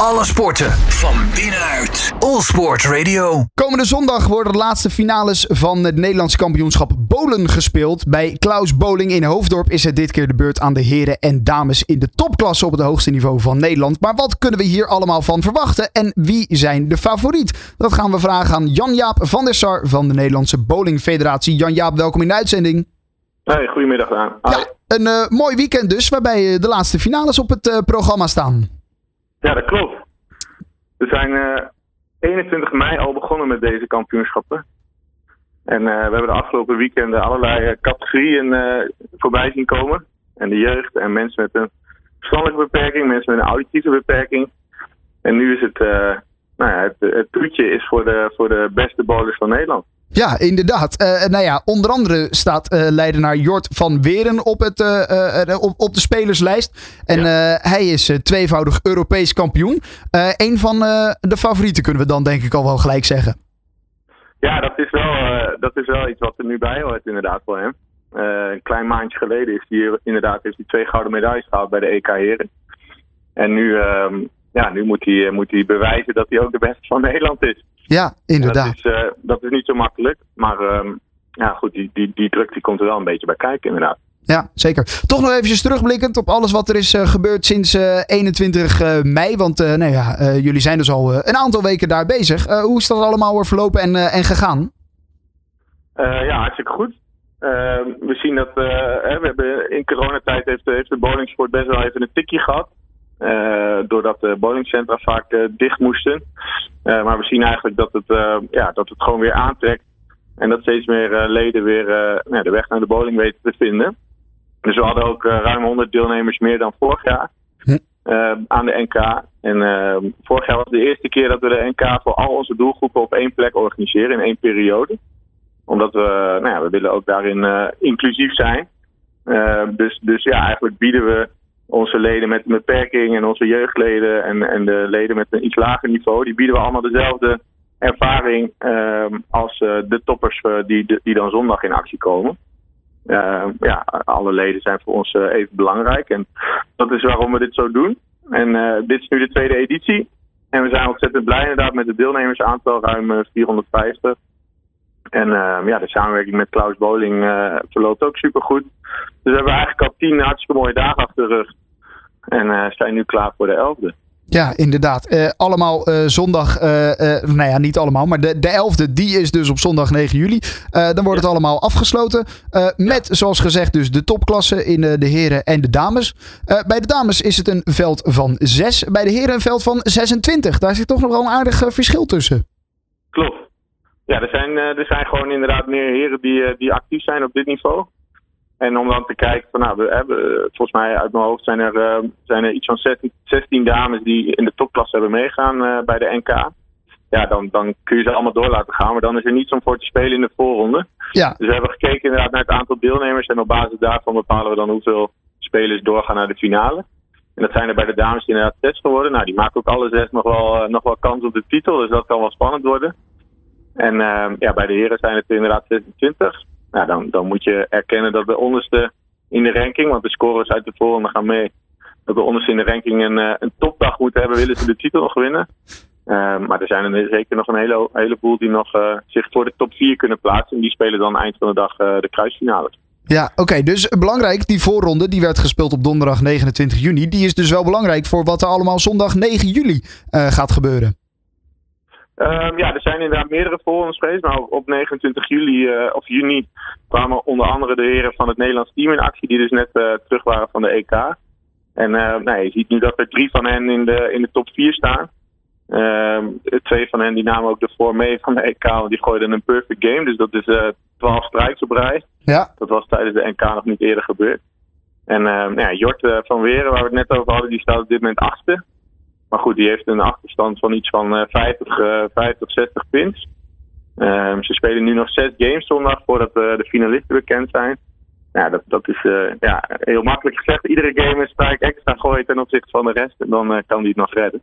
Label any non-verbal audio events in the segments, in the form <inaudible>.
Alle sporten van binnenuit. All Sport Radio. Komende zondag worden de laatste finales van het Nederlands kampioenschap Bolen gespeeld. Bij Klaus Boling in Hoofddorp is het dit keer de beurt aan de heren en dames in de topklasse op het hoogste niveau van Nederland. Maar wat kunnen we hier allemaal van verwachten en wie zijn de favoriet? Dat gaan we vragen aan Jan-Jaap van der Sar van de Nederlandse Bowling Federatie. Jan-Jaap, welkom in de uitzending. Hey, goedemiddag aan. Ja, een eh, mooi weekend dus, waarbij eh, de laatste finales op het eh, programma staan. Ja, dat klopt. We zijn eh 21 mei al begonnen met deze kampioenschappen. En eh, we hebben de afgelopen weekenden allerlei eh, categorieën eh, voorbij zien komen. En de jeugd en mensen met een verstandelijke beperking, mensen met een auditieve beperking. En nu is het, eh, nou ja, het, het toetje is voor de, voor de beste bowlers van Nederland. Ja, inderdaad. Eh, nou ja, onder andere staat eh leidenaar Jort van Weren op, het, eh, eh, op, op de spelerslijst. En eh, hij is eh, tweevoudig Europees kampioen. Eh een van eh, de favorieten kunnen we dan denk ik al wel gelijk zeggen. Ja, dat is wel, eh, dat is wel iets wat er nu bij hoort inderdaad voor hem. Eh, een klein maandje geleden is hij inderdaad heeft hij twee gouden medailles gehaald bij de EK Heren. En nu, ehm, ja, nu moet, hij, moet hij bewijzen dat hij ook de beste van Nederland is. Ja, inderdaad. Dat is, eh, dat is niet zo makkelijk. Maar ehm, ja, goed, die, die, die druk die komt er wel een beetje bij kijken inderdaad. Ja, zeker. Toch nog eventjes terugblikkend op alles wat er is eh, gebeurd sinds eh, 21 eh, mei. Want eh, nou ja, eh, jullie zijn dus al eh, een aantal weken daar bezig. Eh, hoe is dat allemaal weer verlopen en, eh, en gegaan? Eh, ja, hartstikke goed. Ehm, we zien dat eh, we hebben in coronatijd heeft, heeft de bowlingsport best wel even een tikje gehad. Eh, doordat de bowlingcentra vaak eh, dicht moesten. Eh, maar we zien eigenlijk dat het, ja, dat het gewoon weer aantrekt. En dat steeds meer leden weer nou, de weg naar de bowling weten te vinden. Dus we hadden ook ruim 100 deelnemers meer dan vorig jaar Hm. aan de NK. En eh, vorig jaar was de eerste keer dat we de NK voor al onze doelgroepen op één plek organiseren in één periode omdat we, nou ja, we willen ook daarin inclusief zijn. Dus, dus ja, eigenlijk bieden we onze leden met een beperking en onze jeugdleden en, en de leden met een iets lager niveau, die bieden we allemaal dezelfde ervaring ehm, als eh, de toppers eh, die, die dan zondag in actie komen. Eh, ja, alle leden zijn voor ons eh, even belangrijk en dat is waarom we dit zo doen. En dit is nu de tweede editie. En we zijn ontzettend blij inderdaad met het deelnemersaantal, ruim eh, 450. En eh, ja, de samenwerking met Klaus Boling eh, verloopt ook supergoed. Dus we hebben eigenlijk al tien hartstikke mooie dagen achter de rug. En eh, zijn nu klaar voor de elfde. Ja, inderdaad. Eh, allemaal zondag, nou ja, niet allemaal, maar de, de 11e, die is dus op zondag 9 juli. Dan wordt het allemaal afgesloten. met, zoals gezegd, dus de topklasse in de heren en de dames. Bij de dames is het een veld van 6. Bij de heren een veld van 26. Daar zit toch nog wel een aardig verschil tussen. Klopt. Ja, er zijn, eh, er zijn gewoon inderdaad meer heren die, eh, die actief zijn op dit niveau. En om dan te kijken van, nou, we hebben, volgens mij uit mijn hoofd zijn er, eh, zijn er iets van 16, 16 dames die in de topklasse hebben meegaan eh, bij de NK. Ja, dan, dan kun je ze allemaal door laten gaan, maar dan is er niets om voor te spelen in de voorronde. Ja, Dus we hebben gekeken inderdaad naar het aantal deelnemers en op basis daarvan bepalen we dan hoeveel spelers doorgaan naar de finale. En dat zijn er bij de dames inderdaad zes geworden. Nou, die maken ook alle zes nog wel, eh, nog wel kans op de titel, dus dat kan wel spannend worden. En eh, ja, bij de heren zijn het inderdaad 26. Nou, dan, dan moet je erkennen dat de onderste in de ranking, want de scorers uit de voorronde gaan mee, dat de onderste in de ranking een, eh, een topdag moeten hebben, willen ze de titel nog winnen. Eh, maar er zijn er zeker nog een hele, heleboel die nog eh, zich voor de top 4 kunnen plaatsen. En die spelen dan eind van de dag eh, de kruisfinale. ja oké. dus belangrijk, die voorronde, die werd gespeeld op donderdag 29 juni. Die is dus wel belangrijk voor wat er allemaal zondag 9 juli gaat gebeuren. Ehm, ja, er zijn inderdaad meerdere voorrondes geweest. Maar op- op 29 juli eh, of juni kwamen onder andere de heren van het Nederlands team in actie. Die dus net eh, terug waren van de EK. En eh, nou, je ziet nu dat er drie van hen in de, in de top 4 staan. Ehm, twee van hen die namen ook de voor mee van de EK. Want die gooiden een perfect game. Dus dat is eh 12 strijks op rij. Ja, Dat was tijdens de NK nog niet eerder gebeurd. En ehm, ja, Jort van Weren, waar we het net over hadden, die staat op dit moment achtste. Maar goed, die heeft een achterstand van iets van eh 50, eh 50, 60 pins. Ehm, ze spelen nu nog zes games zondag voordat eh, de finalisten bekend zijn. Ja, dat, dat is eh, ja, heel makkelijk gezegd. Iedere game is strijk extra gooien ten opzichte van de rest. En dan eh, kan die het nog redden.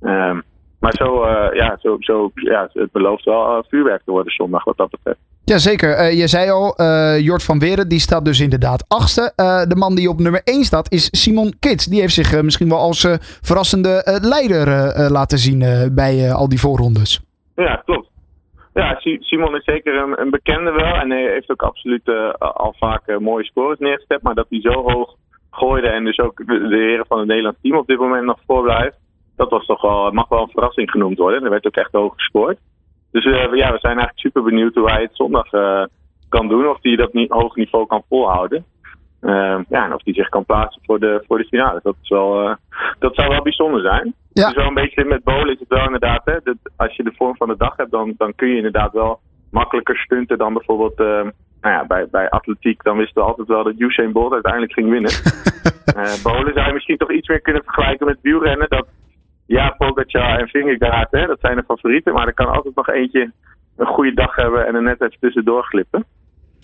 Ehm, maar zo, eh, ja, zo, zo, ja, het belooft wel eh, vuurwerk te worden zondag wat dat betreft. Jazeker. Uh, je zei al, uh, Jort van Weren, die staat dus inderdaad achtste. De man die op nummer 1 staat is Simon Kits. Die heeft zich misschien wel als verrassende leider laten zien bij al die voorrondes. Ja, klopt. Ja, Simon is zeker een, een bekende wel. En hij heeft ook absoluut al vaak mooie scores neergezet. Maar dat hij zo hoog gooide en dus ook de, de heren van het Nederlands team op dit moment nog voorblijft. Dat was toch wel, mag wel een verrassing genoemd worden. Er werd ook echt hoog gescoord. Dus uh, ja, we zijn eigenlijk super benieuwd hoe hij het zondag uh, kan doen. Of hij dat niet, hoog niveau kan volhouden. Uh, ja, en of hij zich kan plaatsen voor de, voor de finale. Dat, is wel, dat zou wel bijzonder zijn. Ja. Is wel een beetje met bowlen is het wel inderdaad. Hè, dat als je de vorm van de dag hebt, dan, dan kun je inderdaad wel makkelijker stunten dan bijvoorbeeld nou ja, bij, bij atletiek. Dan wisten we altijd wel dat Usain Bolt uiteindelijk ging winnen. <laughs> bowlen zou je misschien toch iets meer kunnen vergelijken met wielrennen. Dat ja, Pogacar en Vingegaard, hè, dat zijn de favorieten. Maar er kan altijd nog eentje een goede dag hebben en er net even tussendoor glippen.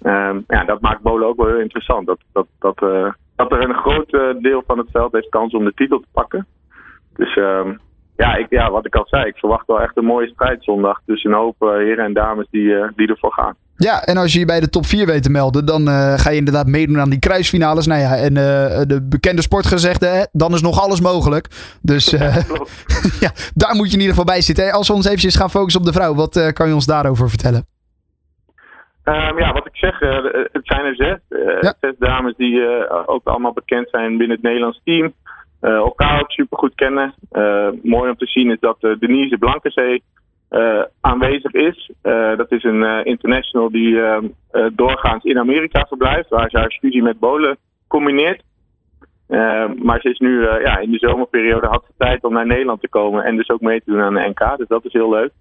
Um, ja, dat maakt Bolen ook wel heel interessant. Dat, dat, dat, uh, dat er een groot uh, deel van het veld heeft kans om de titel te pakken. Dus um, ja, ik, ja, wat ik al zei, ik verwacht wel echt een mooie strijd zondag. Tussen een hoop uh, heren en dames die, die ervoor gaan. Ja, en als je je bij de top 4 weet te melden, dan uh, ga je inderdaad meedoen aan die kruisfinales. Nou ja, en uh, de bekende sportgezegde, dan is nog alles mogelijk. Dus uh, <laughs> ja, daar moet je in ieder geval bij zitten. Als we ons eventjes gaan focussen op de vrouw, wat kan je ons daarover vertellen? Um, ja, wat ik zeg, het zijn er zes. Ja. Zes dames die ook allemaal bekend zijn binnen het Nederlands team. elkaar ook super goed kennen. mooi om te zien is dat Denise Blankenzee uh, aanwezig is. Uh, dat is een uh, international die doorgaans in Amerika verblijft, waar ze haar studie met bolen combineert. maar ze is nu ja, in de zomerperiode had ze tijd om naar Nederland te komen en dus ook mee te doen aan de NK. Dus dat is heel leuk.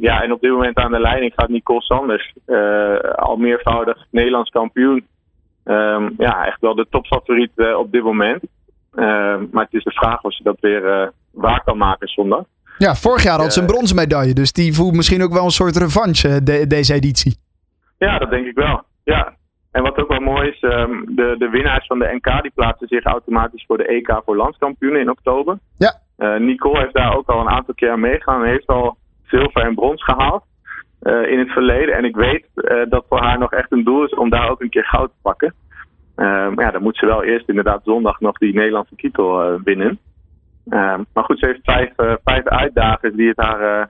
ja, en op dit moment aan de leiding gaat Nicole Sanders, al meervoudig Nederlands kampioen. Um, ja, echt wel de topfavoriet op dit moment. maar het is de vraag of ze dat weer waar kan maken zondag. Ja, vorig jaar had ze een bronzen medaille. Dus die voelt misschien ook wel een soort revanche, de, deze editie. Ja, dat denk ik wel. Ja. En wat ook wel mooi is, um, de, de winnaars van de NK die plaatsen zich automatisch voor de EK voor landskampioenen in oktober. Ja. Uh, Nicole heeft daar ook al een aantal keer meegegaan en heeft al zilver en brons gehaald uh, in het verleden. En ik weet uh, dat voor haar nog echt een doel is om daar ook een keer goud te pakken. maar ja, dan moet ze wel eerst inderdaad zondag nog die Nederlandse titel winnen. Uh, maar goed, ze heeft vijf, uh, vijf uitdagers die het haar uh,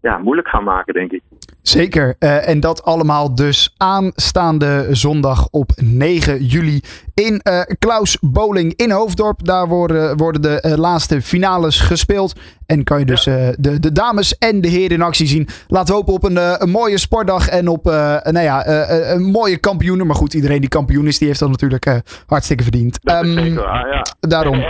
ja, moeilijk gaan maken, denk ik. Zeker. Uh, en dat allemaal dus aanstaande zondag op 9 juli in uh, Klaus Bowling in Hoofddorp. Daar worden, worden de uh, laatste finales gespeeld. En kan je dus de, de dames en de heren in actie zien. Laten we hopen op een, een mooie sportdag en op nou ja, een mooie kampioenen. Maar goed, iedereen die kampioen is, die heeft dat natuurlijk hartstikke verdiend. Dat um, zeker, ah, ja. Daarom.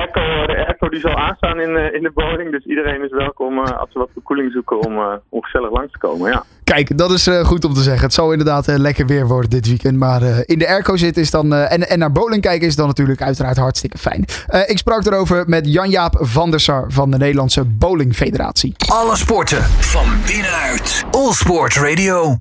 Die zal aanstaan in, in de bowling. Dus iedereen is welkom als ze wat verkoeling zoeken om, om gezellig langs te komen. Ja. Kijk, dat is uh, goed om te zeggen. Het zal inderdaad uh, lekker weer worden dit weekend. Maar uh, in de airco zitten is dan, en, en naar bowling kijken is dan natuurlijk uiteraard hartstikke fijn. ik sprak erover met Jan-Jaap van der Sar van de Nederlandse Bowling Federatie. Alle sporten van binnenuit. All Sport Radio.